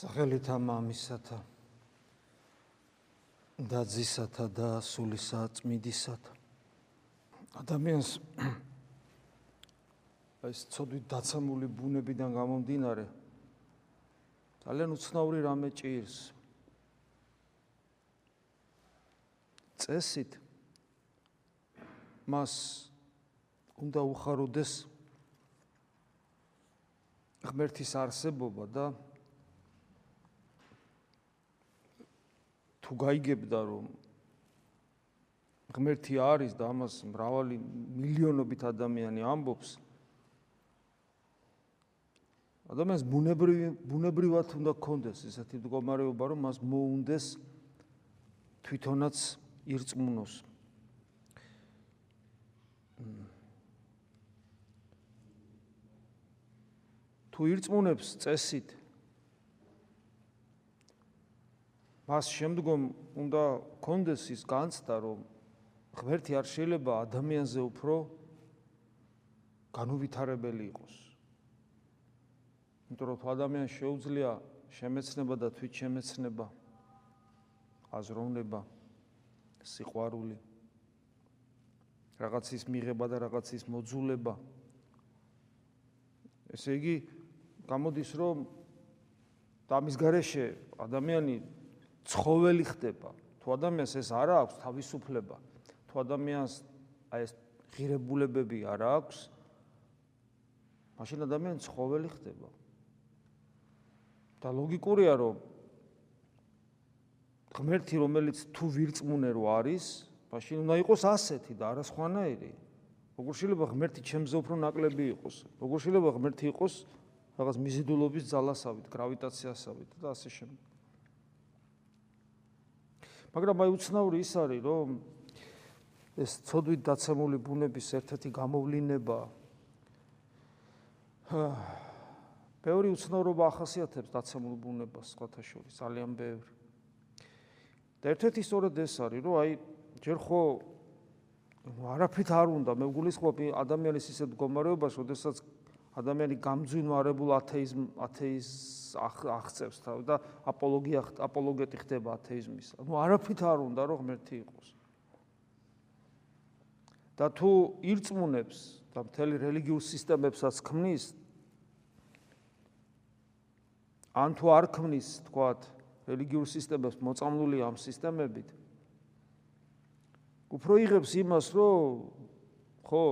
სახელითა მამისათა და ძისათა და სულისა წმიდისათა. ადამიანს ეს ცოდვით დაცამული ბუნებიდან გამომდინარე ძალიან უცნაური რამე ჭირს. წესით მას უნდა უხაროდეს ღმერთის არსებობა და თუ გაიგებდა რომ ღმერთი არის და ამას მრავალი მილიონობით ადამიანი ამბობს ადამიანს ბუნებრივი ბუნებრივად უნდა კონდეს ესეთი მდგომარეობა რომ მას მოუნდეს თვითონაც ირწმუნოს. თუ ირწმუნებს წესით მას შემდგომ უნდა კონდეს ის განცდა, რომ ღმერთი არ შეიძლება ადამიანზე უფრო განუვითარებელი იყოს. იმიტომ რომ თუ ადამიანს შეუძლია შემეცნება და თვით შემეცნება, აზროვნება, სიყვარული, რაღაცის მიღება და რაღაცის მოძულება. ესე იგი, გამოდის რომ დამის garaშე ადამიანი ცხოველი ხდება. თუ ადამიანს ეს არ აქვს თავისუფლება, თუ ადამიანს აი ეს ღირებულებები არ აქვს, მაშინ ადამიანი ცხოველი ხდება. და ლოგიკურია, რომ ღმერთი, რომელიც თუ ვირწმუნე რო არის, მაშინ უნდა იყოს ასეთი და არა სხვანაირი. როგორ შეიძლება ღმერთი ჩემზე უფრო ნაკლები იყოს? როგორ შეიძლება ღმერთი იყოს რაღაც მიზიდულობის ძალასავით, გრავიტაციასავით და ასე შემდეგ. მაგრამ აი უცნაური ის არის რომ ეს ცოდვით დაცემული ბუნების ერთ-ერთი გამოვლინება ბევრი უცნაურობა ახასიათებს დაცემულ ბუნებას სხვათა შორის ძალიან ბევრი. და ერთ-ერთი სწორედ ეს არის რომ აი ჯერ ხო არაფრით არ უნდა მე გულისხმობ ადამიანის ისეთ მდგომარეობას, როდესაც ადამიანი გამძვინვარებულ ათეიზმ ათეიზ აღწევს თავ და აპოლოგია აპოლოგეტი ხდება ათეიზმის. ანუ არაფრით არ უნდა რომ ღმერთი იყოს. და თუ ირწმუნებს და მთელი რელიგიურ სისტემებსაც ქმნის ან თუ არ ქმნის, თქვათ, რელიგიურ სისტემებს მოწამლული ამ სისტემებით უფრო იღებს იმას, რომ ხო,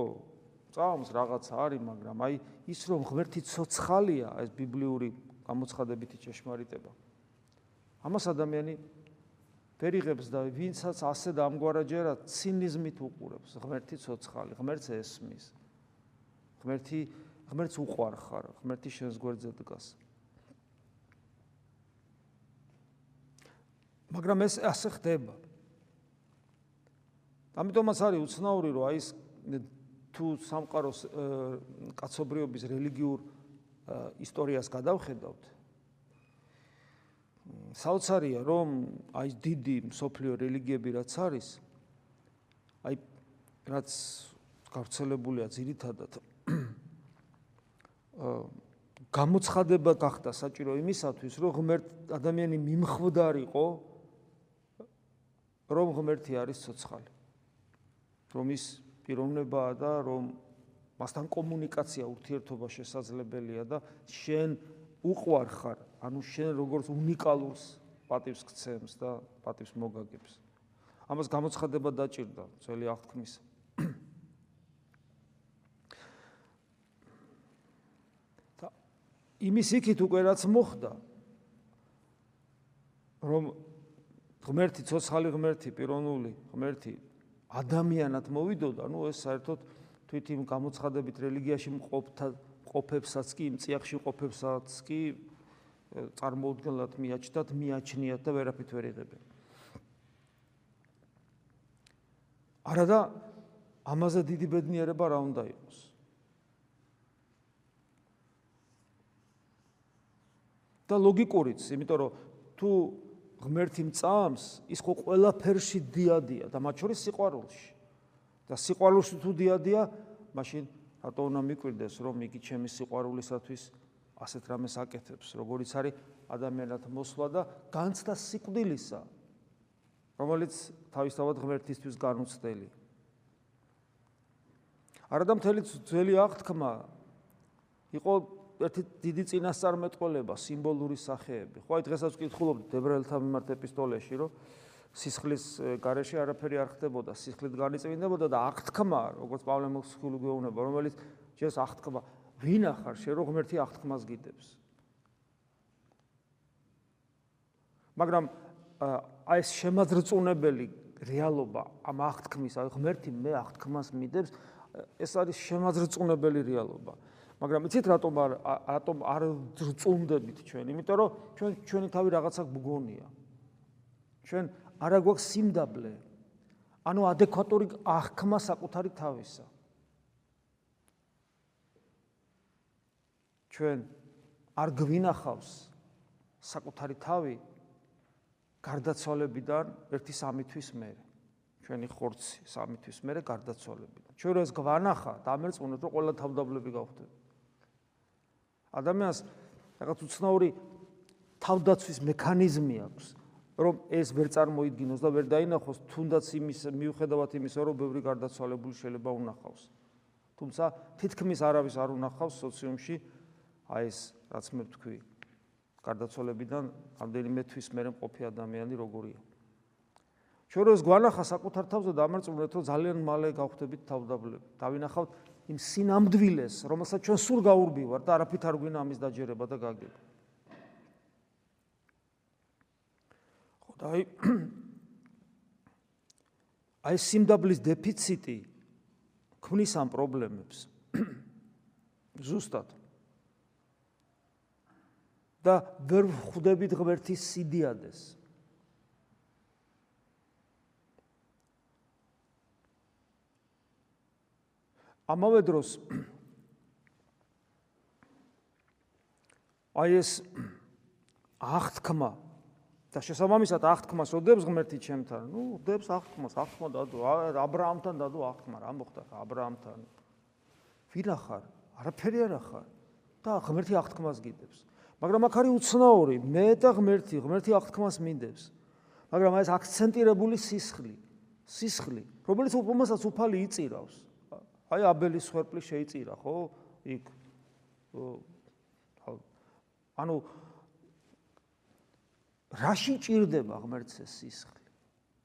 წამს რაღაცა არის, მაგრამ აი ის რომ ღმერთი ცოცხალია, ეს ბიბლიური გამოცხადებითი ჭეშმარიტება. ამას ადამიანი ვერიღებს და ვინცაც ასე და ამგვარაჯერად ცინიზმით უყურებს, ღმერთი ცოცხალი, ღმერთს ესმის. ღმერთი ღმერთს უყვარ ხარ, ღმერთი შენს გვერდზე დგას. მაგრამ ეს ასე ხდება. ამიტომაც არის უცნაური, რომ აი ეს თუ სამყაროს კაცობრიობის რელიგიურ ისტორიას გადავხედავთ საოცარია რომ აი დიდი სოფლიო რელიგიები რაც არის აი რაც გავრცელებულია ძირითადად გამოცხადება გახდა საჭირო იმისათვის რომ ღმერთ ადამიანი მიმხვდარიყო რომ ღმერთი არის ცოცხალი რომ ის პიროვნებაა და რომ მასთან კომუნიკაცია ურთიერთობა შესაძლებელია და შენ უყვარ ხარ, ანუ შენ როგორც უნიკალურს პატივს გცემს და პატივს მოგაგებს. ამას გამოცხადება დაჭირდა ძველი აღთქმის. და იმის იქით უკვე რაც მოხდა რომ ღმერთი ცოცხალი ღმერთი პიროვნული ღმერთი ადამიანად მოვიდოდა, ну ეს საერთოდ თვით იმ გამოცხადებით რელიგიაში მყოფთა ყოფებსაც კი, იმ წიაღში ყოფებსაც კი წარმოუდგენლად მიაჩნდათ, მიაჩნიათ და ვერაფრით ვერ იღებენ. არადა ამაზე დიდი ბედნიერება რა უნდა იყოს? და ლოგიკურიც, იმიტომ რომ თუ ღმერთი მწამს, ის ხო ყველაფერში დიადია და მათ შორის სიყვარულში. და სიყვარულში თუ დიადია, მაშინ რატო უნდა მიკვირდეს, რომ იგი ჩემი სიყვარულისათვის ასეთ რამეს აკეთებს, როგორიც არის ადამიანად მოსვლა და განცდა სიკვდილისა, რომელიც თავისთავად ღმერთისთვის განუცდელი. არადა მთელი ძველი აღთქმა იყო ერთი დიდი წინასწარმეტყველება, სიმბოლური სახეები. ხო, აი დღესაც ვკითხულობთ ებრაელთა მიმართ ეპისტოლეში, რომ სისხლის გარეშე არაფერი არ ხდებოდა, სისხლით განიწმინდებოდა და აღთქმა, როგორც პავლე მოსხული გვეუბნება, რომელიც ჯერს აღთქმა, ვინ ახარ შე რო ღმერთი აღთქმას გიდებს. მაგრამ აი ეს შემაძრწუნებელი რეალობა ამ აღთქმის, აი ღმერთი მე აღთქმას მიდებს, ეს არის შემაძრწუნებელი რეალობა. მაგრამ იცით რატომ არ რატომ არ ძრწუნდებით ჩვენ? იმიტომ რომ ჩვენ ჩვენი თავი რაღაცა გგონია. ჩვენ არა გვაქვს სიმდაბლე. ანუ ადეკვატური აღქმა საკუთარი თავისა. ჩვენ არ გვინახავს საკუთარი თავი გარდაცვალებიდან ერთი სამი თვის მერე. ჩვენი ხორცი სამი თვის მერე გარდაცვალებიდან. ჩვენ რას გვანახა, დამერწმუნოთ რომ ყველა თავდაბლები გავხდები. ადამიანს რაღაც უცნაური თავდაცვის მექანიზმი აქვს, რომ ეს ვერ წარმოიდგინოს და ვერ დაინახოს, თუნდაც იმის მიუხედავად იმისა, რომ ბევრი გარდაცვალებული შეიძლება უნახავს. თუმცა თითქმის არავის არ უნახავს სოციუმში აი ეს რაც მე ვთქვი, გარდაცვალებიდან ამდენიმე თვის მერე მყოფი ადამიანი როგორია. როს გვანახა საკუთარ თავზე დამარწმუნეთ, რომ ძალიან მალე გავხდებით თავდაბლები. დავინახავთ იმ სინამდვილეს, რომელსაც ჩვენ სულ გაურბივართ და არაფრით არ გვინა ამის დაჯერება და გაგება. ხო და აი აი სიმდაბლის დეფიციტი ქმნის ამ პრობლემებს. ზუსტად. და ვერ ხვდებით ღმერთის სიდიადეს. ამავე დროს აი ეს აღთქმა და შესაბამისად აღთქმას ოდებს ღმერთი ჩემთან. ნუ ოდებს აღთქმას, აღთქმა დადო, აბრაამთან დადო აღთქმა, რა მოხდა აბრაამთან? ვირა ხარ? არაფერი არ ხარ. და ღმერთი აღთქმას გიდებს. მაგრამ აქ არის უცნაური, მე და ღმერთი, ღმერთი აღთქმას მინდებს. მაგრამ ეს აქცენტირებული სისხლი, სისხლი, რომელიც რომელსაც უფალი იწირავს. აი აბელის ხერფლი შეიწირა, ხო? იქ ანუ რაში ჭირდება ღმერთს სისხლი?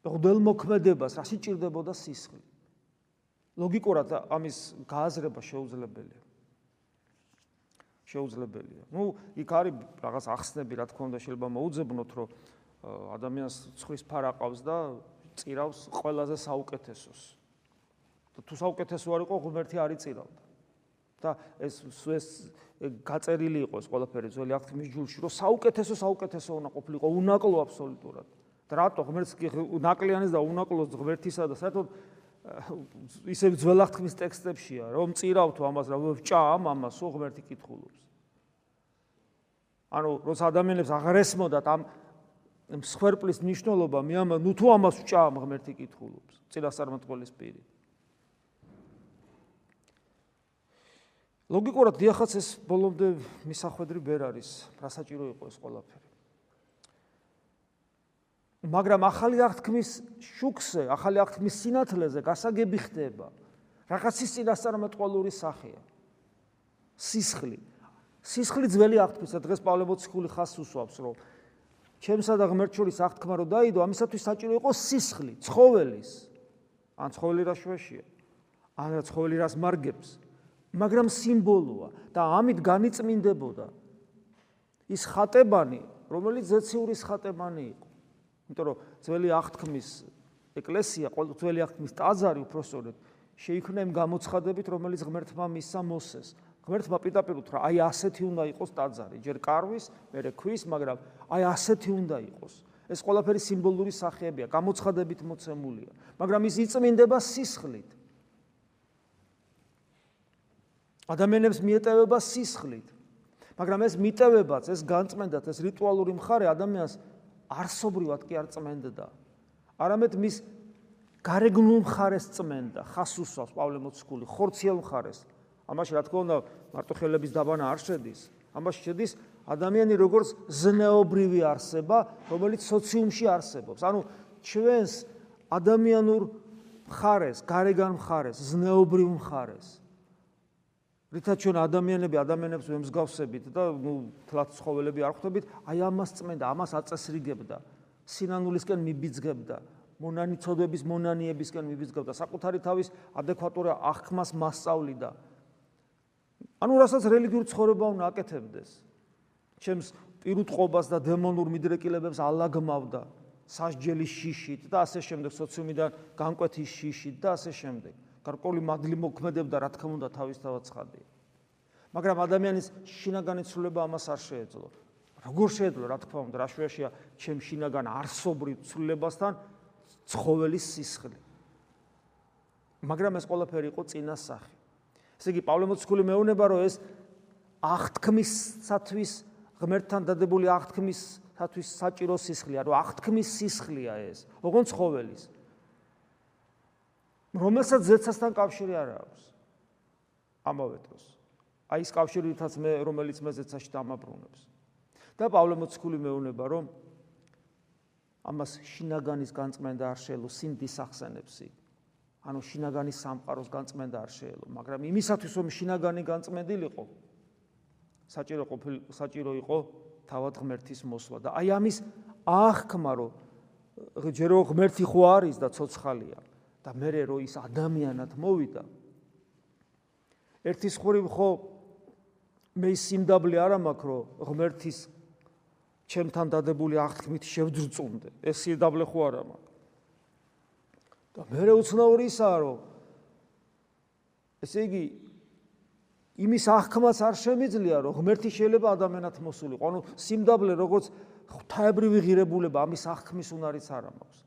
ღდელმოქმედებას რაში ჭირდებოდა სისხლი? ლოგიკურად ამის გააზრება შეუძლებელია. შეუძლებელია. ნუ იქ არის რაღაც ახსნები, რა თქმა უნდა, შეიძლება მოუძებნოთ, რომ ადამიანს ცხრის ფარაყავს და წირავს ყველაზე საუკეთესოს. და თუ საუკეთესო არ იყო, ღმერთი არ იწირავდა. და ეს ეს გაწერილი იყო ეს ყველაფერი ძველი აღთქმის ჯულში, რომ საუკეთესო საუკეთესო უნდა ყოფილიყო, უნაკლო აბსოლუტურად. და რატო ღმერთს ნაკლიანის და უნაკლოს ღმერთისა და საერთოდ ისე ძველ აღთქმის ტექსტებშია, რომ წირავ თუ ამას რა ვჭა ამ ამას, ო ღმერთი კითხულობს. ანუ როცა ადამიანებს აღარ ესმოდათ ამ მსხვერპლის ნიშნულობა, მე ამ ნუ თუ ამას ვჭა ამ ღმერთი კითხულობს. წინასწარმეტყველის პირი. ლოგიკურად დიახაც ეს ბოლომდე მისახვედრი ვერ არის, რა საჭირო იყო ეს ყველაფერი. მაგრამ ახალი აღთქმის შუქზე, ახალი აღთქმის სინათლეზე გასაგები ხდება. რაღაცის წინასწარმეტყველური სახეა. სისხლი. სისხლი ძველი აღთქმისა დღეს პავლე მოციქული ხას უსვამს, რომ ჩემსა და ღმერთ შორის აღთქმა რო დაიდო, ამისათვის საჭირო იყო სისხლი, ცხოველის. ან ცხოველი რა შუაშია? ან ცხოველი რას მარგებს? მაგრამ სიმბოლოა და ამით განიწმინდებოდა ის ხატებანი, რომელიც ზეციური ხატებანი იყო. იმიტომ რომ ძველი აღთქმის ეკლესია, ძველი აღთქმის ტაძარი უпроსწორედ შეიქმნა იმ გამოცხადებით, რომელიც ღმერთმა მისცა მოსეს. ღმერთმა პირდაპირ უთხრა, აი ასეთი უნდა იყოს ტაძარი, ჯერ კარვის, მერე ქვის, მაგრამ აი ასეთი უნდა იყოს. ეს ყველაფერი სიმბოლური სახეებია, გამოცხადებით მოცემულია, მაგრამ ის იწმინდება სისხლით. ადამიანებს მიეტევება სისხლით. მაგრამ ეს მიტევებაც, ეს განწმენდათ, ეს რიტუალური მხარე ადამიანს არსობრივად კი არ წმენდდა. არამედ მის გარეგნულ მხარეს წმენდა, ხასუსავს პავლე მოციქული, ხორციელ მხარეს. ამაში რა თქმა უნდა, მარტო ხელების დაბანა არ შედის. ამაში შედის ადამიანი როგორც ზნეობრივი არსება, რომელიც სოციუმში არსებობს. ანუ ჩვენს ადამიანურ მხარეს, გარეგან მხარეს, ზნეობრივ მხარეს. რითაც ჩვენ ადამიანები ადამიანებს ვემსგავსებით და ნუ თლაც ცხოველები არ ხვდებით, აი ამას წმენდა, ამას აწესრიგებდა, სინანულისკენ მიბიძგებდა, მონანი ცოდების მონანიებისკენ მიბიძგებდა, საკუთარი თავის ადეკვატურ აღქმას მასწავლიდა. ანუ რასაც რელიგიურ ცხოვრება უნდა აკეთებდეს. ჩემს პირუტყობას და დემონურ მიდრეკილებებს ალაგმავდა სასჯელის შიშით და ასე შემდეგ სოციუმიდან განკვეთის შიშით და ასე შემდეგ. გარკვეული მადლი მოქმედებდა რა თქმა უნდა თავისთავად ცხადია. მაგრამ ადამიანის შინაგანი ცვლილება ამას არ შეეძლო. როგორ შეეძლო რა თქმა უნდა რა შეაშია ჩემ შინაგან არსობრივ ცვლილებასთან ცხოველის სისხლი. მაგრამ ეს ყველაფერი იყო წინასახი. ესე იგი პავლე მოციქული მეუბნება რომ ეს აღთქმისათვის ღმერთთან დადებული აღთქმისათვის საჭირო სისხლია, რომ აღთქმის სისხლია ეს, ოღონდ ცხოველის. რომელსაც ზეცასთან კავშირი არ აქვს. ამავე დროს. აი ეს კავშირითაც მე რომელიც მე ზეცაში დამაბრუნებს. და პავლე მოციქული მეუბნება რომ ამას შინაგანის განწმენდა არ შეელო სინდის ახსენებსი. ანუ შინაგანის სამყაროს განწმენდა არ შეელო, მაგრამ იმისათვის რომ შინაგანი განწმენდილიყო, საჭირო ყოფილ საჭირო იყო თავად ღმერთის მოსვლა და აი ამის აღქმა რომ ჯერო ღმერთი ხო არის და ცოცხალია და მე რო ის ადამიანად მოვიდა ერთის ხურივ ხო მე სიმდაბლე არ მაქვს რომ ღმერთის ჩემთან დადებული აღთქმით შევძრწუნდე ეს სიმდაბლე ხო არ მაქვს და მე უცნაური ისაა რომ ესე იგი იმის აღქმაც არ შემიძლია რომ ღმერთი შეიძლება ადამიანად მოსულიყო. ანუ სიმდაბლე როგორც ღვთაებრივი ღირებულება ამის აღქმის უნარიც არ ამაქვს.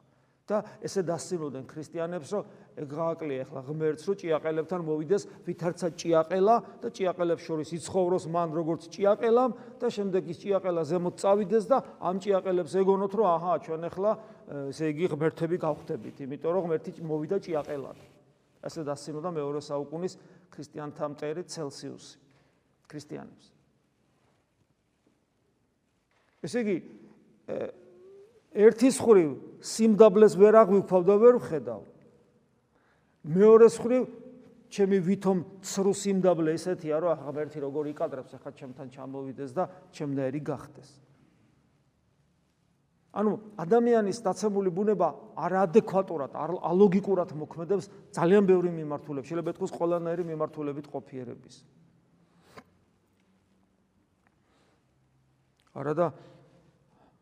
და ესე დასწინოდნენ ქრისტიანებს რომ ეგააკლია ახლა ღმერთს რომ ჭიაყელებთან მოვიდეს ვითარცა ჭიაყელა და ჭიაყელებს შორის იცხოვროს მან როგორც ჭიაყელამ და შემდეგ ის ჭიაყელა ზემოთ წავიდეს და ამ ჭიაყელებს ეგონოთ რომ აჰა ჩვენ ახლა ესე იგი ღმერთები გავხდებით იმიტომ რომ ღმერთი მოვიდა ჭიაყელად. ასე დასწინოდა მეორე საუკუნის ქრისტიანთა მტერი ცელსიუსი ქრისტიანებს. ესე იგი ერთის ხრივ სიმდაბლეს ვერ აღვიქვა და ვერ ვხედავ. მეორეს ხრივ ჩემი ვითომ ცრუ სიმდაბლე ესეთია რომ ახლა ერთი როგორ იკადრებს ახლა ჩემთან ჩამოვიდეს და ჩემნაირი გახდეს. ანუ ადამიანის დაცემული ბუნება არაადეკვატურად, ალოგიკურად მოქმედებს ძალიან ბევრი მიმართულებით, შეიძლება ეთქოს ყველანაირი მიმართულებით ყოფიერების. არადა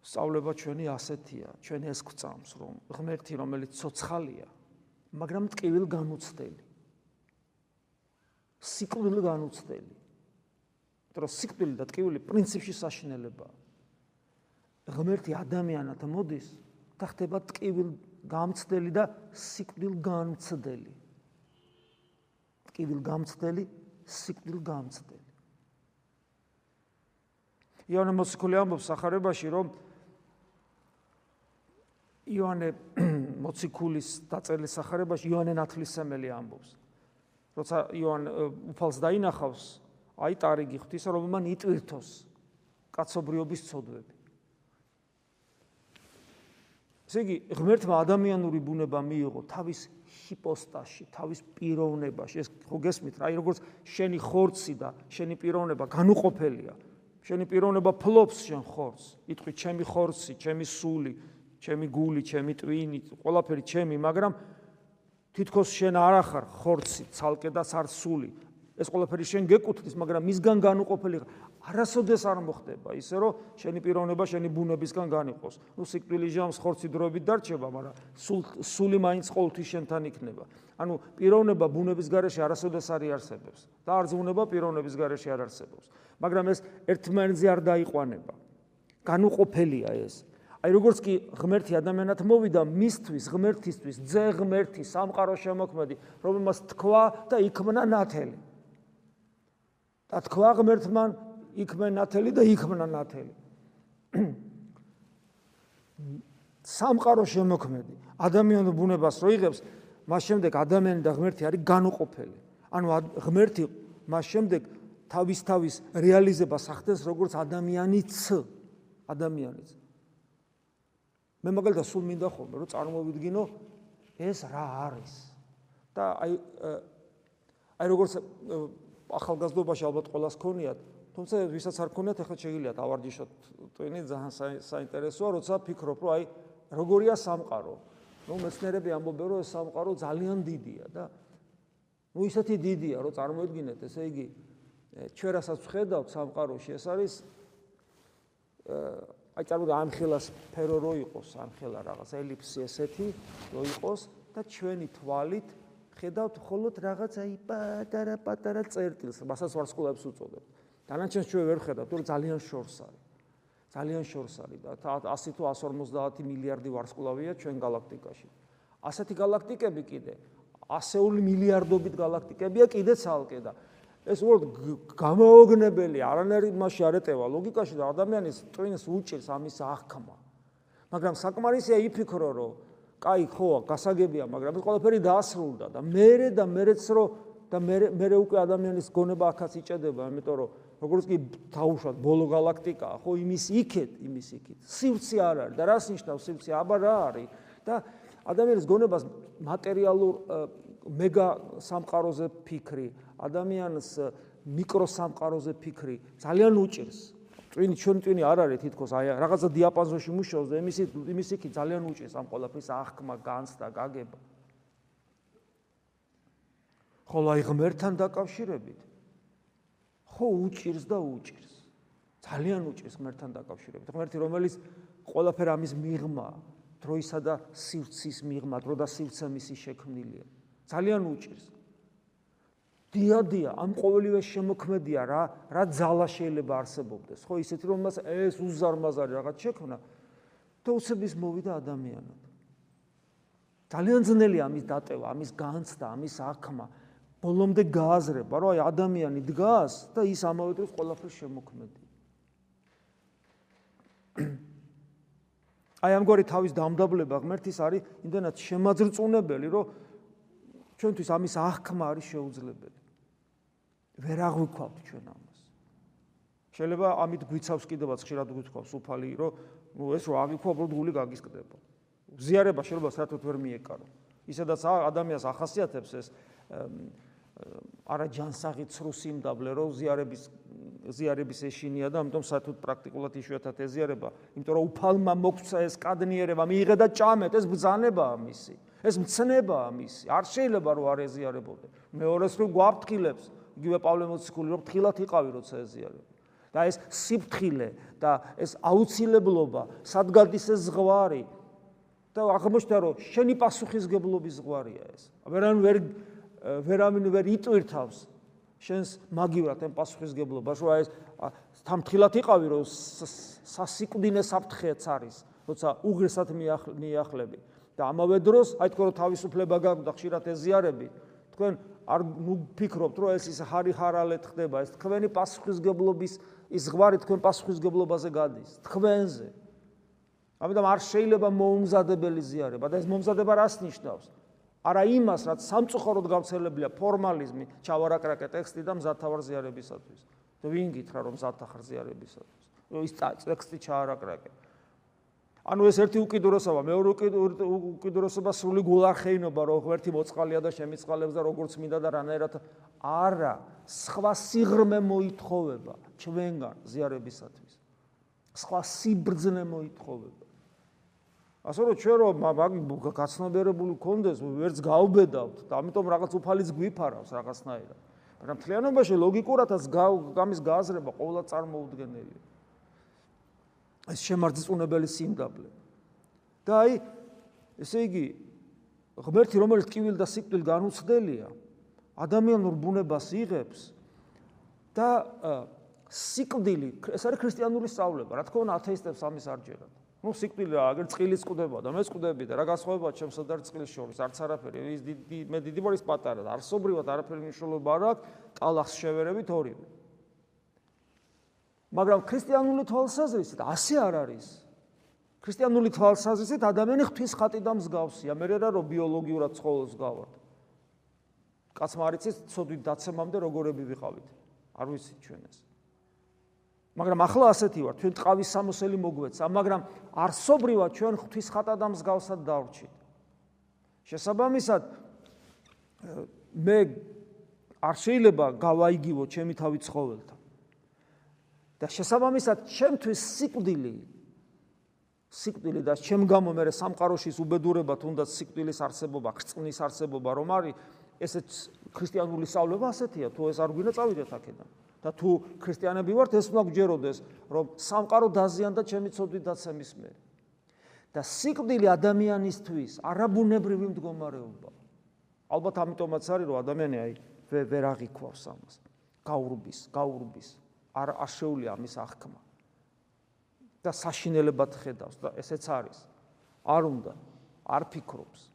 სწავლება ჩვენი ასეთია, ჩვენ ეს გვწამს, რომ ღმერთი, რომელიც ცოცხალია, მაგრამ ტკივილ განუცდელი. სიკვდილ განუცდელი. დრო სიკვდილი და ტკივილი პრინციპში საშინელებაა. ღმერთი ადამიანად მოდის და ხდება ტკივილ გამცდელი და სიკვდილ გამცდელი. ტკივილ გამცდელი, სიკვდილ გამცდელი. იონე მოციქული ამბობს სახარებაში, რომ იონე მოციქულის დაწერილი სახარებაში იონე ნათლისმელი ამბობს. როცა იოან უფალს დაინახავს, აი ტარიგი ღვთისა, რომ მან იტვირთოს კაცობრიობის წოდები. ესე იგი ღმერთმა ადამიანური ბუნება მიიღო თავის ჰიპოსტაში, თავის პიროვნებაში. ეს ხო გესმით, აი როგორც შენი ხორცი და შენი პიროვნება განუყოფელია. შენი პიროვნება ფლობს შენ ხორცს. იტყვი ჩემი ხორცი, ჩემი სული, ჩემი გული, ჩემი ტვინი, ყველაფერი ჩემი, მაგრამ თითქოს შენ არ ახარ ხორცი, ცალკე და სარსული. ეს ყველაფერი შენ გეკუთვნის, მაგრამ მისგან განუყოფელი არასოდეს არ მოხდება ისე რომ შენი პიროვნება შენი ბუნებისგან განიყოს. ნუ სიკვდილი ჟამს ხორცი დროებით დარჩება, მაგრამ სულ სული მაინც ყოველთვის შენთან იქნება. ანუ პიროვნება ბუნების გარეშე არასოდეს არ იარსებებს და არც ბუნება პიროვნების გარეშე არ არსებობს. მაგრამ ეს ერთმანეთზე არ დაიყვანება. განუყოფელია ეს. აი როგორც კი ღმერთი ადამიანად მოვიდა მისთვის ღმერთისთვის ძე ღმერთი სამყარო შემოქმედი რომელმას თქვა და იქმნა ნათელი და თქვა ღმერთმან იქმნა ნათელი და იქმნა ნათელი. სამყარო შემოქმედი ადამიანურ ბუნებას რო იღებს, მას შემდეგ ადამიანი და ღმერთი არის განუყოფელი. ანუ ღმერთი მას შემდეგ თავის თავის რეალიზებას ახდენს როგორც ადამიანიც ადამიანიც მე მაგალითად სულ მინდა ხოლმე რომ წარმოვიდგინო ეს რა არის და აი აი როგორც ახალგაზრდობაში ალბათ ყოველას ქონიათ თუმცა ვისაც არ ქონიათ ახლა შეგიძლიათ ავარჯიშოთ ტვინი ძალიან საინტერესოა როცა ფიქრობ რომ აი როგორია სამყარო ну მეცნიერები ამბობენ რომ ეს სამყარო ძალიან დიდია და ну ისეთი დიდია რომ წარმოიდგინეთ ესე იგი ჩვენ რასაც ვხედავთ სამყაროში ეს არის აი წარმოვიდგინე ამ ხელას სფერო რო იყოს, ამ ხელა რაღაც ელიფსი ესეთი რო იყოს და ჩვენი თვალით ხედავთ მხოლოდ რაღაც აი პატარა პატარა წერტილს, მასაც ვარსკვლავებს უწოდებთ. დანარჩენს ჩვენ ვერ ხედავთ, თორე ძალიან შორს არის. ძალიან შორს არის და 100 თუ 150 მილიარდი ვარსკვლავია ჩვენ galaktikაში. ასეთი galaktikები კიდე ასეული მილიარდობით galaktikებია კიდეც ალკე და ეს უბრალოდ გამაოგნებელი არანაირი მასში არ ეტევა ლოგიკაში და ადამიანის ტვინს უჭირს ამის აღქმა. მაგრამ საკმარისია იფიქრო რომ კაი ხო გასაგებია მაგრამ ეს ყველაფერი დაასრულდა და მე და მეც რო და მე მე უკვე ადამიანის გონება ახაც იჭედება იმიტომ რომ როგორც კი თავშად ბოლო galaktikaა, ხო იმის იქეთ, იმის იქით. სივრცე არ არის და რას ნიშნავს სივრცე? აბა რა არის? და ადამიანის გონებას მატერიალურ მეგა სამყაროზე ფიქრი, ადამიანს მიკრო სამყაროზე ფიქრი ძალიან უჭირს. ტვინი ჩვენ ტვინი არ არის თითქოს აი რაღაცა დიაპაზონში მუშაობს და იმის იმის იქით ძალიან უჭირს ამ ყოლაფრის აღქმა, განცდა, გაგება. ხოლო აი ღმერთთან დაკავშირებით ხო უჭირს და უჭირს. ძალიან უჭირს ღმერთთან დაკავშირებით. ღმერთი რომელიც ყველაფერ ამის მიღმა, დროისა და სივრცის მიღმა, დრო და სივრცე მისი შექმნილია. ძალიან უჭირს. დიადია, ამ ყოველივე შემოქმედია რა, რა ძალა შეიძლება არსებობდეს. ხო ისეთი რომ მას ეს უზარმაზარი რაღაც შექმნა და უცების მოვიდა ადამიანად. ძალიან ძნელია ამის დატევა, ამის განცდა, ამის აღქმა. ბოლომდე გააზრება, რომ აი ადამიანი დგას და ის ამავე დროს ყველაფერს შემოქმედი. აი ამგვარი თავის დამდაბლება ღმერთის არის იმდენად შემაძრწუნებელი, რომ ჩვენთვის ამის აღქმა არის შეუძლებელი. ვერ აღვიქვავთ ჩვენ ამას. შეიძლება ამით გვიცავს კიდევაც ხშირად გვითხოვს უფალი, რომ ნუ ეს რო აღიქვავ, უბრალოდ გული გაგისკდება. ზიარება შეიძლება საერთოდ ვერ მიეკარო. ისედაც ადამიანს ახასიათებს ეს არა ჯანსაღი ცრუ სიმდაბლე რო ზიარების ზიარების ეშინია და ამიტომ საერთოდ პრაქტიკულად იშვიათად ეზიარება, იმიტომ რომ უფალმა მოგცა ეს კადნიერება, მიიღე და ჭამეთ, ეს ბძანებაა მისი. ეს მცნებაა მისი. არ შეიძლება რომ არ ეზიარებოდე. მეორეს რო გვაფრთხილებს, იგივე პავლე მოციქული რომ ფრთხილად იყავი როცა ეზიარებ. და ეს სიფრთხილე და ეს აუცილებლობა, სადგადის ეს ზღვარი და აღმოჩნდა რომ შენი პასუხისგებლობის ზღვარია ეს. ვერან ვერ ვერავინ ვერ იტვირთავს შენს მაგივრად ამ პასუხისგებლობას, რომ ეს თამთხილად იყავი, რომ სასიკვდინე საფრთხეც არის, როცა უღრესად მიახლები და ამავე დროს, აი თქო რომ თავისუფლება გაქვს და ხშირად ეზიარები, თქვენ არ ნუ ფიქრობთ, რომ ეს ის ჰარი ჰარალეთ ხდება, ეს თქვენი პასუხისგებლობის ის ზღვარი თქვენ პასუხისგებლობაზე გადის, თქვენზე. ამიტომ არ შეიძლება მოუმზადებელი ზიარება და ეს მომზადება რას ნიშნავს? არა იმას, რაც სამწუხაროდ გავრცელებულია ფორმალიზმი, ჩავარაკრაკე ტექსტი და მზათავარ ზიარებისათვის. და ვინ გითხრა რომ მზათავარ ზიარებისათვის? ის ტექსტი ჩავარაკრაკე. ანუ ეს ერთი უკიდურესობა, მეორე უკიდურესობა სრული გულახეინობა, რომ ღერთი მოწყალია და შემიწყალებს და როგორც მინდა და რანაირად არა, სხვა სიღრმე მოითხოვება ჩვენგან ზიარებისათვის. სხვა სიბრძნე მოითხოვება. ასე რომ ჩვენ რომ მაგ გაცნობიერებული გქონდეს ვერც გავბედავთ და ამიტომ რაღაც უფალიც გვიფარავს რაღაცნაირად მაგრამ თლიანობაში ლოგიკურადაც გამის გააზრება ყოვლა წარმოუდგენელია ეს შემარძწუნებელი სიმდაბლე. და აი ესე იგი ღმერთი რომელიც ტკივილ და სიკვდილ განუცდელია ადამიანურ ბუნებას იღებს და სიკვდილი ეს არის ქრისტიანული სწავლება რა თქმა უნდა ათეისტებს ამის არ ჯერათ ну სიკვდილი აგერ წყილის წდება და მე წდები და რა გასხოვება ჩემსა და წყილის შორის არც არაფერი ის დიდი მე დიდი მორის პატარა და არსობრივად არაფერი მნიშვნელობა არ აქვს ტალახს შევერებით ორივე მაგრამ ქრისტიანული თვალსაზრისით ასე არ არის ქრისტიანული თვალსაზრისით ადამიანი ღვთის ხატი და მსგავსია მე რა რო ბიოლოგიურად ცხოველს გავართ კაცმა არ იცის ცოდვით დაცემამდე როგორები ვიყავით არ ვიცი ჩვენ ეს. მაგრამ ახლა ასეთი ვარ, ჩვენ ტყავის სამოსელი მოგვეცა, მაგრამ არსობრივად ჩვენ ღვთის ხატადამს გავსად დავრჩით. შესაბამისად მე არ შეიძლება გავაიგივო ჩემი თავი ცხოველთან. და შესაბამისად ჩემთვის სიკვდილი სიკვდილი და ჩემ გამო მე სამყაროშის უბედურება თუნდაც სიკვდილის არსებობა, ხრწნის არსებობა რომ არის, ესეც ქრისტიანული სწავლება ასეთია, თუ ეს არ გვინდა წავიდეთ აქედან. და თუ ქრისტიანები ვართ, ეს უნდა გჯეროდეს, რომ სამყარო დაზიანდა ჩემი ცოდვით დაცემის მე. და სიკვდილი ადამიანისთვის არაბუნებრივი მდგომარეობა. ალბათ ამიტომაც არის, რომ ადამიანი აი ვერ აღიქვავს ამას. გაურბის, გაურბის. არ აშეულია ამის აღქმა. და საშინელებად ხედავს და ესეც არის. არ უნდა, არ ფიქრობს.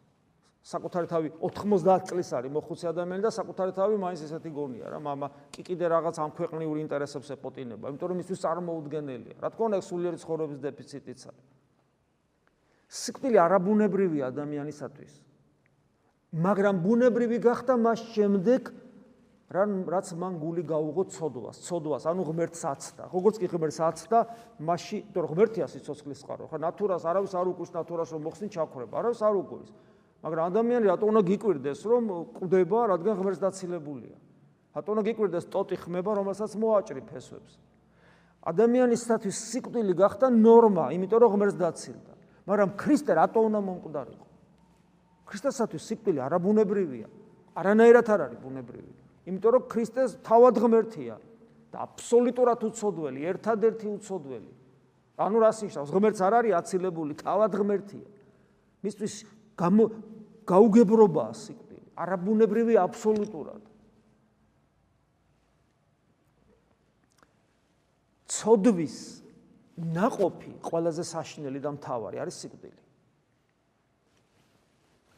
საკუთარი თავი 90 წლის არის მოხუცი ადამიანი და საკუთარი თავი მაინც ესეთი გონია რა мама კი კიდე რაღაც ამ ქვეყნიურ ინტერესებს ეპოტინება იმიტომ რომ ისთვის წარმოუდგენელია რა თქმა უნდა სულიერი ცხოვრების დეფიციტიც არის სიკვდილი არაბუნებრივი ადამიანისათვის მაგრამ ბუნებრივი გახდა მას შემდეგ რან რაც მან გული გაუღო ცოდვას ცოდვას ანუ ღმერთს აცდა. როგორც კი ღმერთს აცდა მასში იმიტომ რომ ღმერთია სიცოცხლის წყარო ხო ნატურას არავის არ უკურს ნატურას რომ მოხსნი ჩაქრება არავის არ უკურს მაგრამ ადამიანი რატო უნდა გიკვირდეს რომ კვდება რადგან ღმერთს დაცილებულია? რატო უნდა გიკვირდეს ტოტი ხმება რომელსაც მოაჭრი ფესვებს? ადამიანისათვის სიკვდილი გახდა ნორმა იმიტომ რომ ღმერთს დაცილდა. მაგრამ ქრისტე რატო უნდა მომკვდარიყო? ქრისტესათვის სიკვდილი არაბუნებრივია. არანაირად არ არის ბუნებრივი იმიტომ რომ ქრისტეს თავად ღმერთია და აბსოლუტურად უცოდველი, ერთადერთი უცოდველი. ანუ რას ნიშნავს? ღმერთს არ არის აცილებული, თავად ღმერთია. მისთვის გაუგებრობაა სიკვდილი, არაბუნებრივი აბსოლუტურად. ცოდვის ناყოფი ყველაზე საშინელი და მთავარი არის სიკვდილი.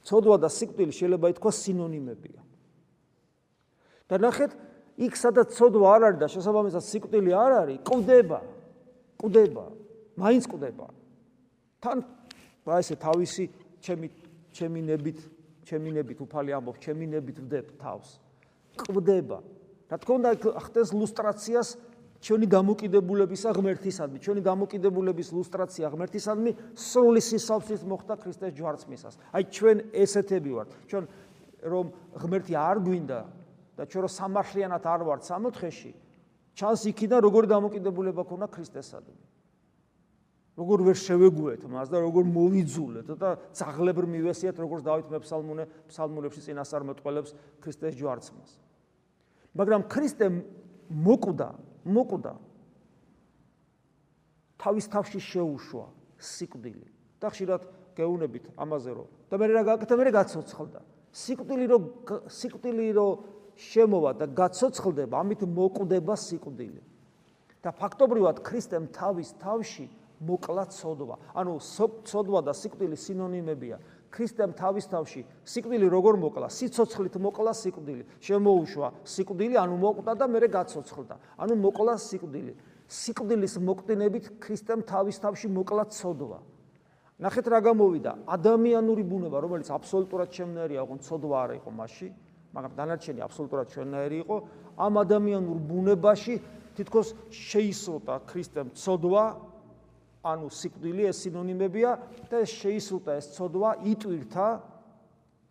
ცოდვა და სიკვდილი შეიძლება ითქვას სინონიმებია. და ნახეთ იქ სადაც ცოდვა არ არის და შესაბამისად სიკვდილი არ არის კვდება კვდება მაინც კვდება თან რა ესე თავისი ჩემი ჩემი ნებით, ჩემი ნებით უფალი ამბობ, ჩემი ნებით ვდებ თავს. ყვდება. რა თქმა უნდა, ხდეს ლუსტრაციას ჩვენი დამოკიდებულებისა ღმერთისადმი, ჩვენი დამოკიდებულების ლუსტრაცია ღმერთისადმი სრული სისავსით მოხდა ქრისტეს ჯვარცმისას. აი ჩვენ ესეთები ვართ. ჩვენ რომ ღმერთი არ გვინდა და ჩვენ რომ სამართლიანად არ ვართ სამოთხეში, ჩანს იქიდან როგორი დამოკიდებულება ქონა ქრისტესადმი. როგორ ვერ შევეგუეთ მას და როგორ მოვიძულეთ და ძაღლებ მივესიათ როგორც დავით მეფსალმუნე ფსალმუნებში წინასწარ მეტყველებს ქრისტეს ჯვარცმას მაგრამ ქრისტე მოკვდა მოკვდა. თავის თავში შეუშვა სიკვდილი. და ხშირად გეუნებით ამაზე რომ და მე რა გაკეთე მე გაცოცხლდა? სიკვდილი რომ სიკვდილი რომ შემოვა და გაცოცხლდება ამით მოკვდება სიკვდილი და ფაქტობრივად ქრისტემ თავის თავში მოკლა ცოდვა. ანუ ცოდვა და სიკვდილი სინონიმებია. ქრისტემ თავისთავში სიკვდილი როგორ მოკლა? სიცოცხლით მოკლა სიკვდილი. შემოუშვა სიკვდილი, ანუ მოკვდა და მეორე გაცოცხლდა. ანუ მოკლა სიკვდილი. სიკვდილის მოკვდინებით ქრისტემ თავისთავში მოკლა ცოდვა. ნახეთ რა გამოვიდა? ადამიანური ბუნება, რომელიც აბსოლუტურად შემნაირია, ოღონ ცოდვა არ იყო მასში, მაგრამ დანარჩენი აბსოლუტურად შემნაირი იყო. ამ ადამიანურ ბუნებაში თითქოს შეისრუტა ქრისტემ ცოდვა ანუ სიკვდილი ეს სინონიმებია და შეისრულა ეს ცოდვა იტვირთა.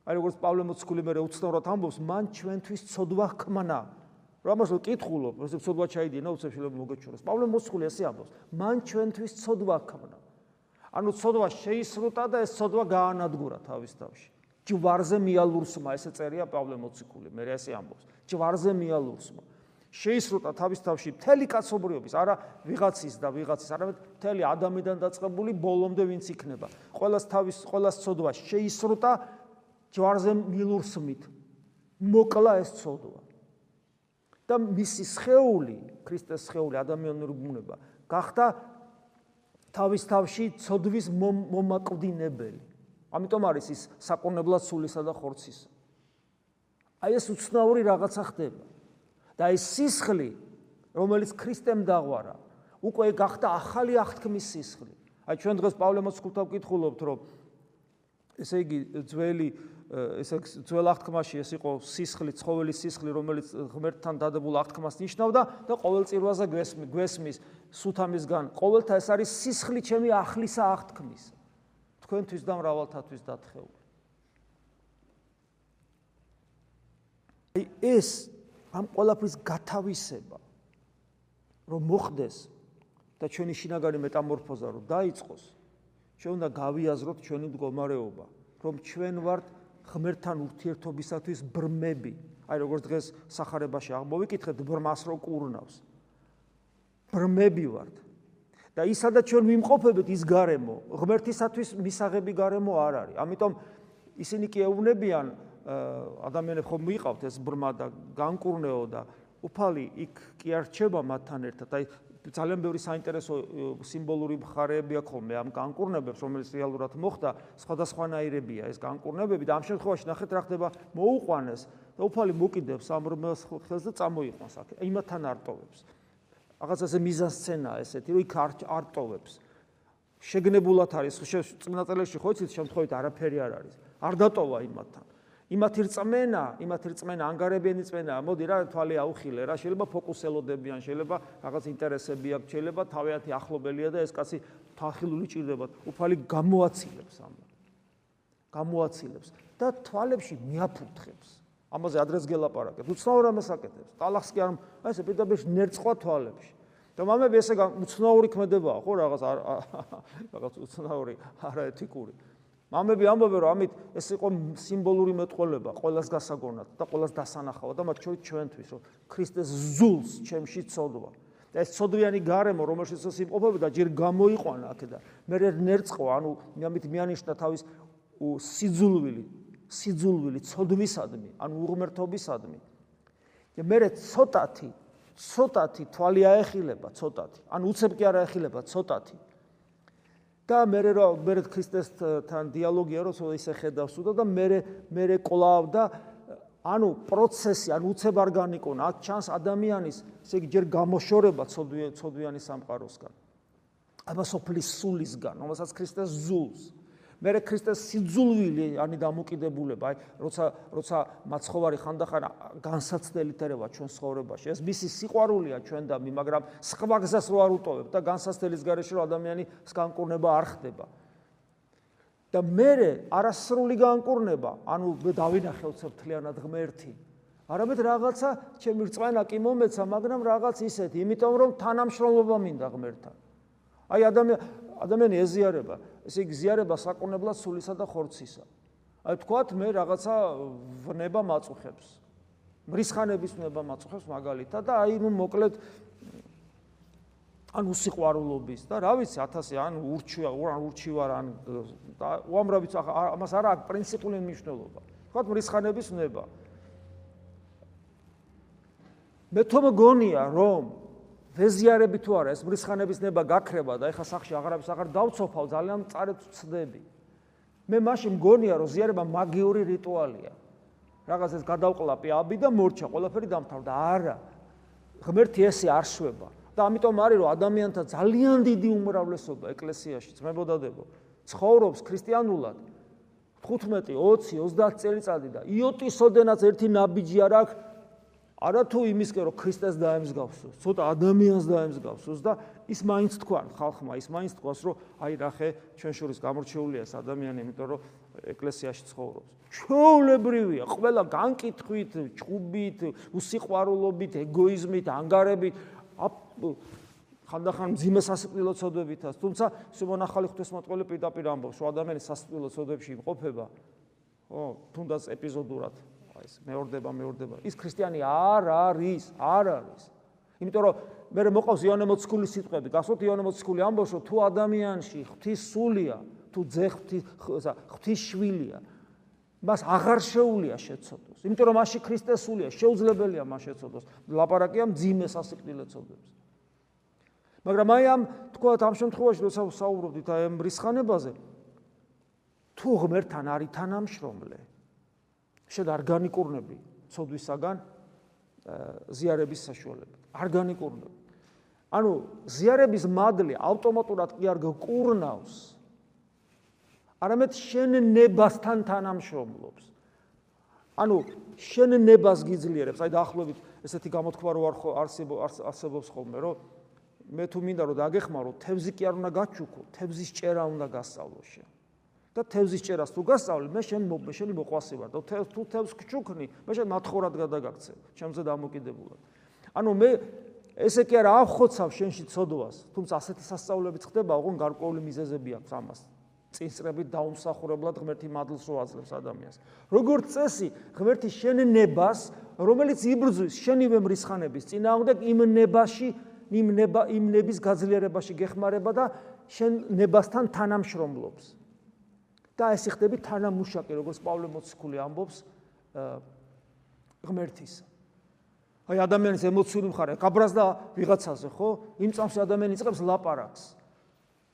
აი როგორც პავლე მოციქული მე უცნაურად ამბობს მან ჩვენთვის ცოდვა ხმნა რამას ვკითხულობ ეს ცოდვა ჩაიდინა უცებ შეიძლება მოგეჩვენოს. პავლე მოციქული ესე ამბობს მან ჩვენთვის ცოდვა ხმნა ანუ ცოდვა შეისრულა და ეს ცოდვა გაანადგურა თავის თავში ჯვარზე მიალურსმა ესე წერია პავლე მოციქული მე ესე ამბობს ჯვარზე მიალურსმა შეისრულა თავის თავში მთელი კაცობრიობის, არა ვიღაცის და ვიღაცის, არამედ მთელი ადამიანიდან დაწყებული ბოლომდე ვინც იქნება. ყოველას თავის ყოველას ცოდვა შეისრულა ჯვარზე მილურსმით. მოკლა ეს ცოდვა. და მისი სხეული, ქრისტეს სხეული ადამიანური ბუნება, გახდა თავის თავში ცოდვის მომაკვდინებელი. ამიტომ არის ის საკონებლად სულისა და ხორცის. აი ეს უცნაური რაღაცა ხდება. და ეს სისხლი რომელიც ქრისტემ დაღვარა უკვე გახდა ახალი აღთქმის სისხლი აი ჩვენ დღეს პავლე მოციქულთან ვკითხულობთ რომ ესე იგი ძველი ესე ძველ აღთქმაში ეს იყო სისხლი, ცხოველის სისხლი, რომელიც ღმერთთან დადებულ აღთქმას ნიშნავდა და ყოველწირვაზე გვესმის სუთამისგან. ყოველთა ეს არის სისხლი ჩემი ახლისა აღთქმის. თქვენთვის და მრავალთათვის დათხეული. აი ეს ამ ყოლაფრის გათავისება რომ მოხდეს და ჩვენი შინაგანი მეტამორფოზა რომ დაიწყოს, ჩვენ უნდა გავიაზროთ ჩვენი მდგომარეობა, რომ ჩვენ ვართ ღმერთთან ურთიერთობისათვის ბრმები. აი როგორც დღეს სახარებაში აღმოვიკითხეთ, ბრმას რო კურნავს. ბრმები ვართ. და ისადაც ჩვენ ვიმყოფებით ის გარემო, ღმერთისათვის მისაღები გარემო არ არის. ამიტომ ისინი კი ეუბნებიან ადამიანებს ხომ მიყავთ ეს ბრმა და განკურნეო და უფალი იქ კი არ რჩება მათთან ერთად. აი ძალიან ბევრი საინტერესო სიმბოლური მხარეები აქვს ხოლმე ამ განკურნებებს, რომელიც რეალურად მოხდა, სხვადასხვანაირებია ეს განკურნებები და ამ შემთხვევაში ნახეთ რა ხდება, მოუყვანეს და უფალი მოკიდებს ამ რომელს ხელს და წამოიყვანს აქ. იმათთან არტოვებს. რაღაცაზე მიზანსცენაა ესეთი, რომ იქ არტოვებს. შეგნებულად არის, წმინდა წელში ხო იცით შემთხვევით არაფერი არ არის. არ დატოვა იმათთან. იმათი რწმენა, იმათი რწმენა ანგარებიანი რწმენა, მოდი რა თვალი აუხილე რა, შეიძლება ფოკუსელოდებიან, შეიძლება რაღაც ინტერესები აქვს, შეიძლება თავიანთი ახლობელია და ეს კაცი თახილული ჭირდება, უფალი გამოაცილებს ამ. გამოაცილებს და თვალებში მიაფურთხებს. ამაზე ადრეს გელაპარაკეთ. უცნაურ ამას აკეთებს. ტალახს კი არ, აი ესე პირდაპირ ნერწყვა თვალებში. და მამები ესე უცნაური ქმედებაა, ხო რაღაც რაღაც უცნაური არაეთიკური. მამები ამბობენ რომ ამით ეს იყო სიმბოლური მეტყოლება ყოველას გასაგონად და ყოველას დასანახავად და მათ შორის ჩვენთვის რომ ქრისტეს ზულს ჩემში წოდვა და ეს წოდვიანი გარემო რომელშიც ის იმყოფება და ჯერ გამოიყვანა აქედან მე ნერწყო ანუ ამით მიანიშნა თავის სიძულვილი სიძულვილი წოდვისადმი ანუ უღმერთობისადმი და მე ცოტათი ცოტათი თვალი აეხილება ცოტათი. ანუ უცებ კი არ აეხილება ცოტათი. და მე რა მე ქრისტესთან დიალოგია რო ისე ხედავს უდო და მე მე კლავ და ანუ პროცესი ანუ უცებ არ განიკონა აქ ჩანს ადამიანის ესე იგი ჯერ გამოშორება ცოდვიანი სამყაროსგან. აბა სოფლის სულისგან რომელსაც ქრისტეს ზულს მე ქრისტეს სიძულვილი ანი დამოკიდებულება აი როცა როცა მაცხოვარი ხანდახან განსაცდელი თერება ჩვენ ცხოვრებაში. ეს მისი სიყვარულია ჩვენდამი მაგრამ სხვა გზას რო არ უტოვებ და განსაცდელის გარეშე რო ადამიანი სკანკურნება არ ხდება. და მე არასრული განკურნება ანუ დავინახე უცებთლიანად ღმერთი. არამედ რაღაცა ჩემი რწმენა კი მომეცა მაგრამ რაღაც ისეთი იმიტომ რომ თანამშრომლობა მინდა ღმერთთან. აი ადამიანი ადამიანი ეზიარება ესე იგი ზიარება საკონებლად სულისა და ხორცისა. აი თქვათ მე რაღაცა ვნება მაწუხებს. მრისხანების ვნება მაწუხებს მაგალითად და აი ნუ მოკლედ ან უსიყვარულობის და რა ვიცი 1000 ან ურჩია ან ურჩივარ ან და უამრავი ამას არა აქვს პრინციპული მნიშვნელობა. თქვათ მრისხანების ვნება. მე თვითონ მგონია რომ ვეზიარები თუ არა ეს მრისხანების ნება გაქრება და ეხა სახში აღარაფის აღარ დავწოფავ ძალიან წარეთ ვწდები მე მაშინ მგონია რომ ზიარება მაგიური რიტუალია. რაღაც ეს გადავყლაპი აბი და მორჩა ყველაფერი დამთავრდა. არა. ღმერთი ესე არ შვება. და ამიტომ არის რომ ადამიანთა ძალიან დიდი უმრავლესობა ეკლესიაში ძმებოდადებო ცხოვრობს ქრისტიანულად. 15 20 30 წელიწადი და იოტისოდენაც ერთი ნაბიჯი არ აქვს არა თუ იმისკენ რომ ქრისტეს დაემსგავსოს, ცოტა ადამიანს დაემსგავსოს და ის მაინც თქვან ხალხმა, ის მაინც თქვას, რომ აი რახე ჩვენ შორის გამორჩეულია ეს ადამიანი, იმიტომ რომ ეკლესიაში ცხოვრობს. ჩვეულებრივია, ყველა განკითხვით, ჭუბით, უსიყვარულობით, ეგოიზმით, ანგარებით, ხანდახან ძიმე სასიკვდილო ცოდებითაც, თუმცა სიმონ ახალი ღვთისმოწყალე პირდაპირ ამბობს, რომ ადამიანი სასიკვდილო ცოდებში იმყოფება, ხო, თუნდაც ეპიზოდურად ეს მეორდება მეორდება. ის ქრისტიანი არ არის არ არის. იმიტომ რომ მე მოყავს იონე მოციქულის სიტყვები. გასვოთ იონე მოციქული ამბობს რომ თუ ადამიანში ღვთის სულია თუ ძე ღვთის ღვთის შვილია მას აღარ შეუულია შეცოდოს. იმიტომ რომ მასში ქრისტეს სულია შეუძლებელია მას შეცოდოს. ლაპარაკია მძიმე სასიკვდილო ცოდებს. მაგრამ აი ამ თქვა ამ შემთხვევაში როცა საუბრობდით აი ამ რისხანებაზე თუ ღმერთთან არის თანამშრომლე შედ ორგანიკურნები ცოდვისაგან ზიარების საშუალებით. ორგანიკურნები. ანუ ზიარების მადლი ავტომატურად კი არ გკურნავს. არამედ შენ ნებასთან თანამშრომლობს. ანუ შენ ნებას გიძლიერებს, აი დაახლოებით ესეთი გამოთქვა რო არ არსებობს ხოლმე, რომ მე თუ მინდა რომ დაგეხმარო, თევზი კი არ უნდა გაჩუქო, თევზის ჭერა უნდა გასწავლო შენ. და თევზის ჭერას თუ გასწავლი, მე შენ შენი მოყვასი ვარ და თუ თევზს გჩუქნი, მე შენ მათხოვრად გადაგაქცევ, ჩემზე დამოკიდებულად. ანუ მე ესე კი არა აღხოცავ შენში ცოდვას, თუმცა ასეთი სასწაულებიც ხდება, ოღონ გარკვეული მიზეზები აქვს ამას. წინსწრებით დაუმსახურებლად ღმერთი მადლს როაძლევს ადამიანს. როგორც წესი, ღმერთი შენ ნებას, რომელიც იბრძვის შენივე მრისხანების წინააღმდეგ იმ ნებაში, იმ ნება იმ ნების გაძლიერებაში გეხმარება და შენ ნებასთან თანამშრომლობს. და ეს ხდები თანამუშაკი, როგორც პავლე მოციქული ამბობს, ღმერთის. აი ადამიანის ემოციური მხარე, გაბრაზდა ვიღაცაზე, ხო? იმ წამს ადამიანი იწყებს ლაპარაკს.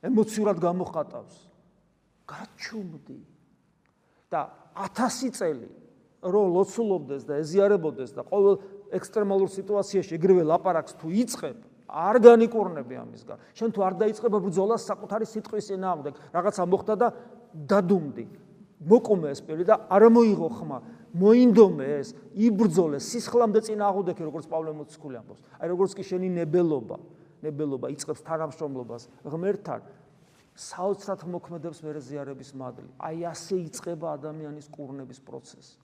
ემოციურად გამოხატავს. გაჩუმდი. და 1000 წელი რო ლოცულობდეს და ეზიარებოდეს და ყოველ ექსტრემალურ სიტუაციაში ეგრევე ლაპარაკს თუ იწყებ, არ განიკურნები ამისგან. შენ თუ არ დაიწყებ ბრძოლას საკუთარი სიტყვის წინააღმდეგ, რაღაცა მოხდა და დადუმდი. მოკუმე ეს პირი და არ მოიღო ხმა. მოინდომე ეს, იბრძოლე სისხლამდე წინააღმდეგ, როგორც პავლე მოციქული ამბობს. აი როგორც კი შენი ნებელობა, ნებელობა იწყებს თანამშრომლობას ღმერთთან, საოცრად მოქმედებს მერე ზიარების მადლი. აი ასე იწყება ადამიანის კურნების პროცესი.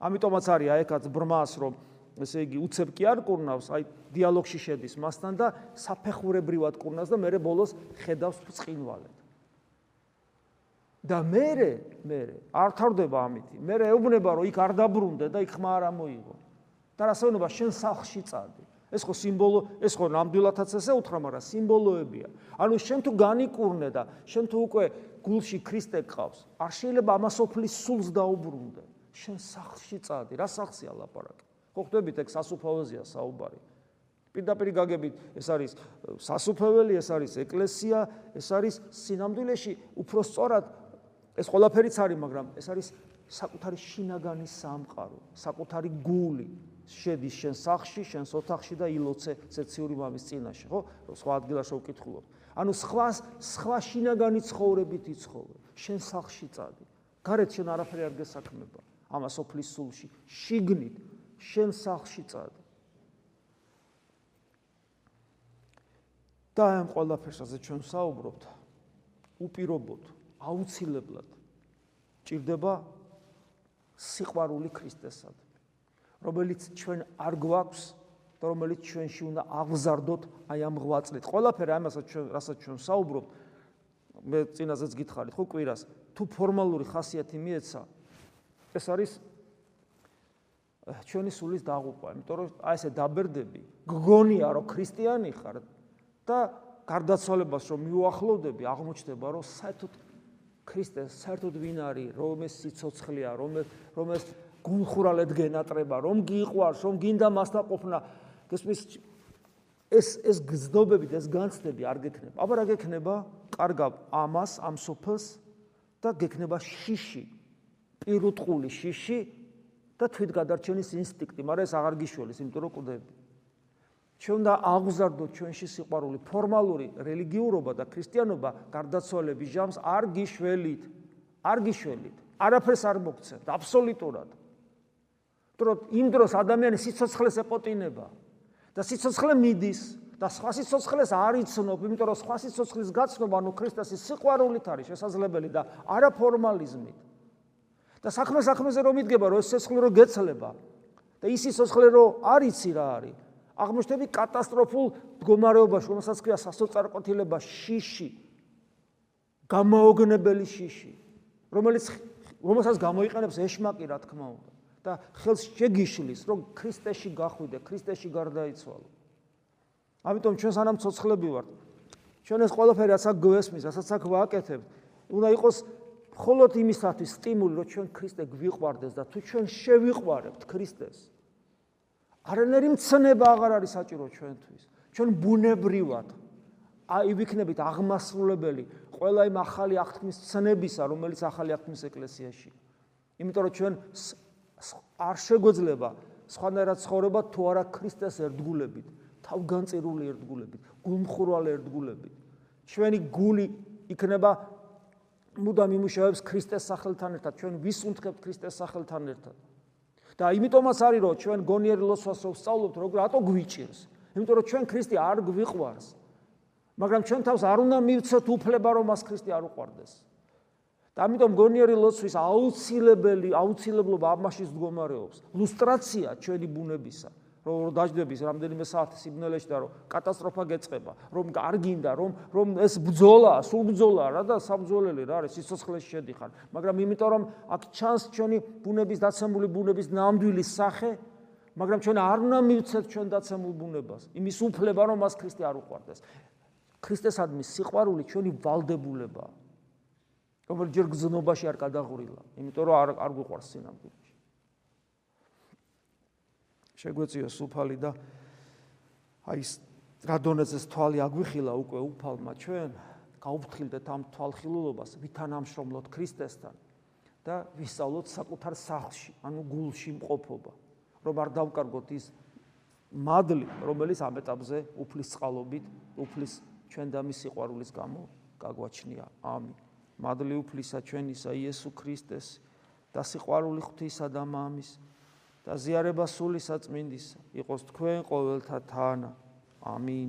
ამიტომაც არის აი ეკაც ბრმას რომ ესე იგი უცებ კი არ კურნავს, აი დიალოგში შედის მასთან და საფეხურებრივად კურნავს და მერე ბოლოს ხედავს წინვალეთ. და მერე მერე არ თავდება ამითი. მერე ეუბნება რომ იქ არ დაბრუნდე და იქ ხმა არ ამოიღო. და რასაუნება შენ სახში წადი. ეს ხო სიმბოლო, ეს ხო ნამდვილადაც ესე უთხრა, მაგრამ სიმბოლოებია. ანუ შენ თუ განიკურნე და შენ თუ უკვე გულში ქრისტე ყავს, არ შეიძლება ამასოფლის სულს დაუბრუნდე. შენ სახლში წადი, რა სახლია ლაპარაკი? ხო ხვდებით ეგ სასუფეველზია საუბარი. პირდაპირ გაგებით, ეს არის სასუფეველი, ეს არის ეკლესია, ეს არის სინამდვილეში უფრო სწორად ეს ყველაფერიც არის, მაგრამ ეს არის საკუთარი შინაგანი სამყარო, საკუთარი გული. შედის შენ სახში, შენ ოთახში და ილოცე ცეციური მამის წინაშე, ხო? სხვა ადგილაში ვკითხულობ. ანუ სხვა სხვა შინაგანი ცხოვრებით იცხოვე. შენ სახში წადი. გარეთ შენ არაფერი არ გესაქმება. ამას ოფლის სულში, შიგნით შენ სახში წადი. და ამ ყველაფერსაზე ჩვენ საუბრობთ უპირობოდ, აუცილებლად ჭირდება სიყვარული ქრისტესად. რომელიც ჩვენ არ გვაქვს და რომელიც ჩვენში უნდა აღზარდოთ აი ამ ღვაწლით. ყველაფერი ამასაც ჩვენ რასაც ჩვენ საუბრობთ მე წინაზეც გითხარით ხო კვირას თუ ფორმალური ხასიათი მიეცა ეს არის ჩვენი სულის დაღუპვა, იმიტომ რომ აი ესე დაბერდები, გგონია რომ ქრისტიანი ხარ და გარდაცვალებას რომ მიუახლოვდები, აღმოჩნდება რომ საერთოდ ქრისტე საერთოდ ვინ არის, რომ ეს სიцоცხლეა, რომ რომ ეს გულხურალეთ გენატრება, რომ გიყვარს, რომ გინდა მასთან ყოფნა. გესმის ეს ეს გზნობები და ეს განცდები არ გექნება. აბა რა გექნება? კარგავ ამას, ამ სოფელს და გექნება შიში. პირუტყული შიში და თვითგადარჩენის ინსტინქტი, მაგრამ ეს აღარ გიშველის, იმიტომ რომ კვდები. ჩვენ და აღზარდოთ ჩვენში სიყვარული, ფორმალური რელიგიურობა და ქრისტიანობა გარდაცვალების ჟამს არ გიშველით. არ გიშველით. არაფერს არ მოგცემთ, აბსოლუტურად. რომ იმ დროს ადამიანი სიცოცხლეს ეპოტინება და სიცოცხლე მიდის და სხვა სიცოცხლეს არ იცნობ, იმიტომ რომ სხვა სიცოცხლის გაცნობა, ანუ ქრისტეს სიყვარულით არის შესაძლებელი და არა ფორმალიზმით. და საქმე საქმეზე რომ იდგება, რომ ეს სიცოცხლე რო გეცლება და ის სიცოცხლე რო არ იცი რა არის, აღმოჩნდები კატასტროფულ მდგომარეობაში, რომელსაც ქვია სასოწარკვეთილება შიში. გამოოგნებელი შიში, რომელიც რომელსაც გამოიყენებს ეშმაკი, რა თქმა უნდა. და ხელს შეგიშლის, რომ ქრისტეში გახვიდე, ქრისტეში გარდაიცვალო. ამიტომ ჩვენ სანამ ცოცხლები ვართ, ჩვენ ეს ყველაფერი რასაც გვესმის, რასაც აქ ვაკეთებთ, უნდა იყოს მხოლოდ იმისათვის სტიმული, რომ ჩვენ ქრისტე გვიყვარდეს და თუ ჩვენ შევიყვარებთ ქრისტეს, არანერი მცნება აღარ არის საჭირო ჩვენთვის. ჩვენ ბუნებრივად აი ვიქნებით აღმასრულებელი ყველა იმ ახალი აღთქმის ცნებისა, რომელიც ახალი აღთქმის ეკლესიაში. იმიტომ რომ ჩვენ არ შეგვეძლება სხვანაირად ცხოვრება თუ არა ქრისტეს ერთგულებით, თავგანწირული ერთგულებით, გულმხურვალ ერთგულებით. ჩვენი გული იქნება მუდამ იმუშავებს ქრისტეს სახელთან ერთად, ჩვენ ვის უნთქებთ ქრისტეს სახელთან ერთად? და იმიტომაც არის რომ ჩვენ გონიერი ლოცვას რო ვსწავლობთ როგორ ატო გვიჭირს? იმიტომ რომ ჩვენ ქრისტე არ გვიყვარს. მაგრამ ჩვენ თავს არ უნდა მივცეთ უფლება რომ მას ქრისტე არ უყვარდეს. და ამიტომ გონიერი ლოცვის აუცილებელი აუცილებლობა ამაში მდგომარეობს. ლუსტრაცია ჩვენი ბუნებისა რომ დაждდების რამდენიმე საათი სიბნელეში და რომ კატასტროფა გეწყება, რომ არ გინდა, რომ რომ ეს ბძოლა, სულ ბძოლა რა და საბძოლელი რა არის, სიცოცხლეში შედიხარ, მაგრამ იმიტომ რომ აქ ჩანს ჩვენი ბუნების დაცემული ბუნების ნამდვილი სახე, მაგრამ ჩვენ არ უნდა მივცეთ ჩვენ დაცემულ ბუნებას, იმის უფლება რომ მას ქრისტე არ უყვარდეს. ქრისტესადმი სიყვარული ჩვენი ვალდებულებაა. რომელიც ჯერ გზნობაში არ გადაღურილა, იმიტომ რომ არ არ გვიყვარს სინამდვილე. შეგვეციო სუფალი და აი რა დონეზეს თვალი აგვიხილა უკვე უფალმა ჩვენ გაუფრთხილდეთ ამ თვალხილულობას ვითანამშრომლოთ ქრისტესთან და ვისწავლოთ საკუთარ სახლში ანუ გულში მყოფობა რომ არ დავკარგოთ ის მადლი რომელიც ამ ეტაპზე უფლის წყალობით უფლის ჩვენ და მის სიყვარულის გამო გაგვაჩნია. ამინ. მადლი უფლისა ჩვენისა იესო ქრისტეს და სიყვარული ღვთისა და მამის და ზიარება სული საწმინდის იყოს თქვენ ყოველთა თანა. ამინ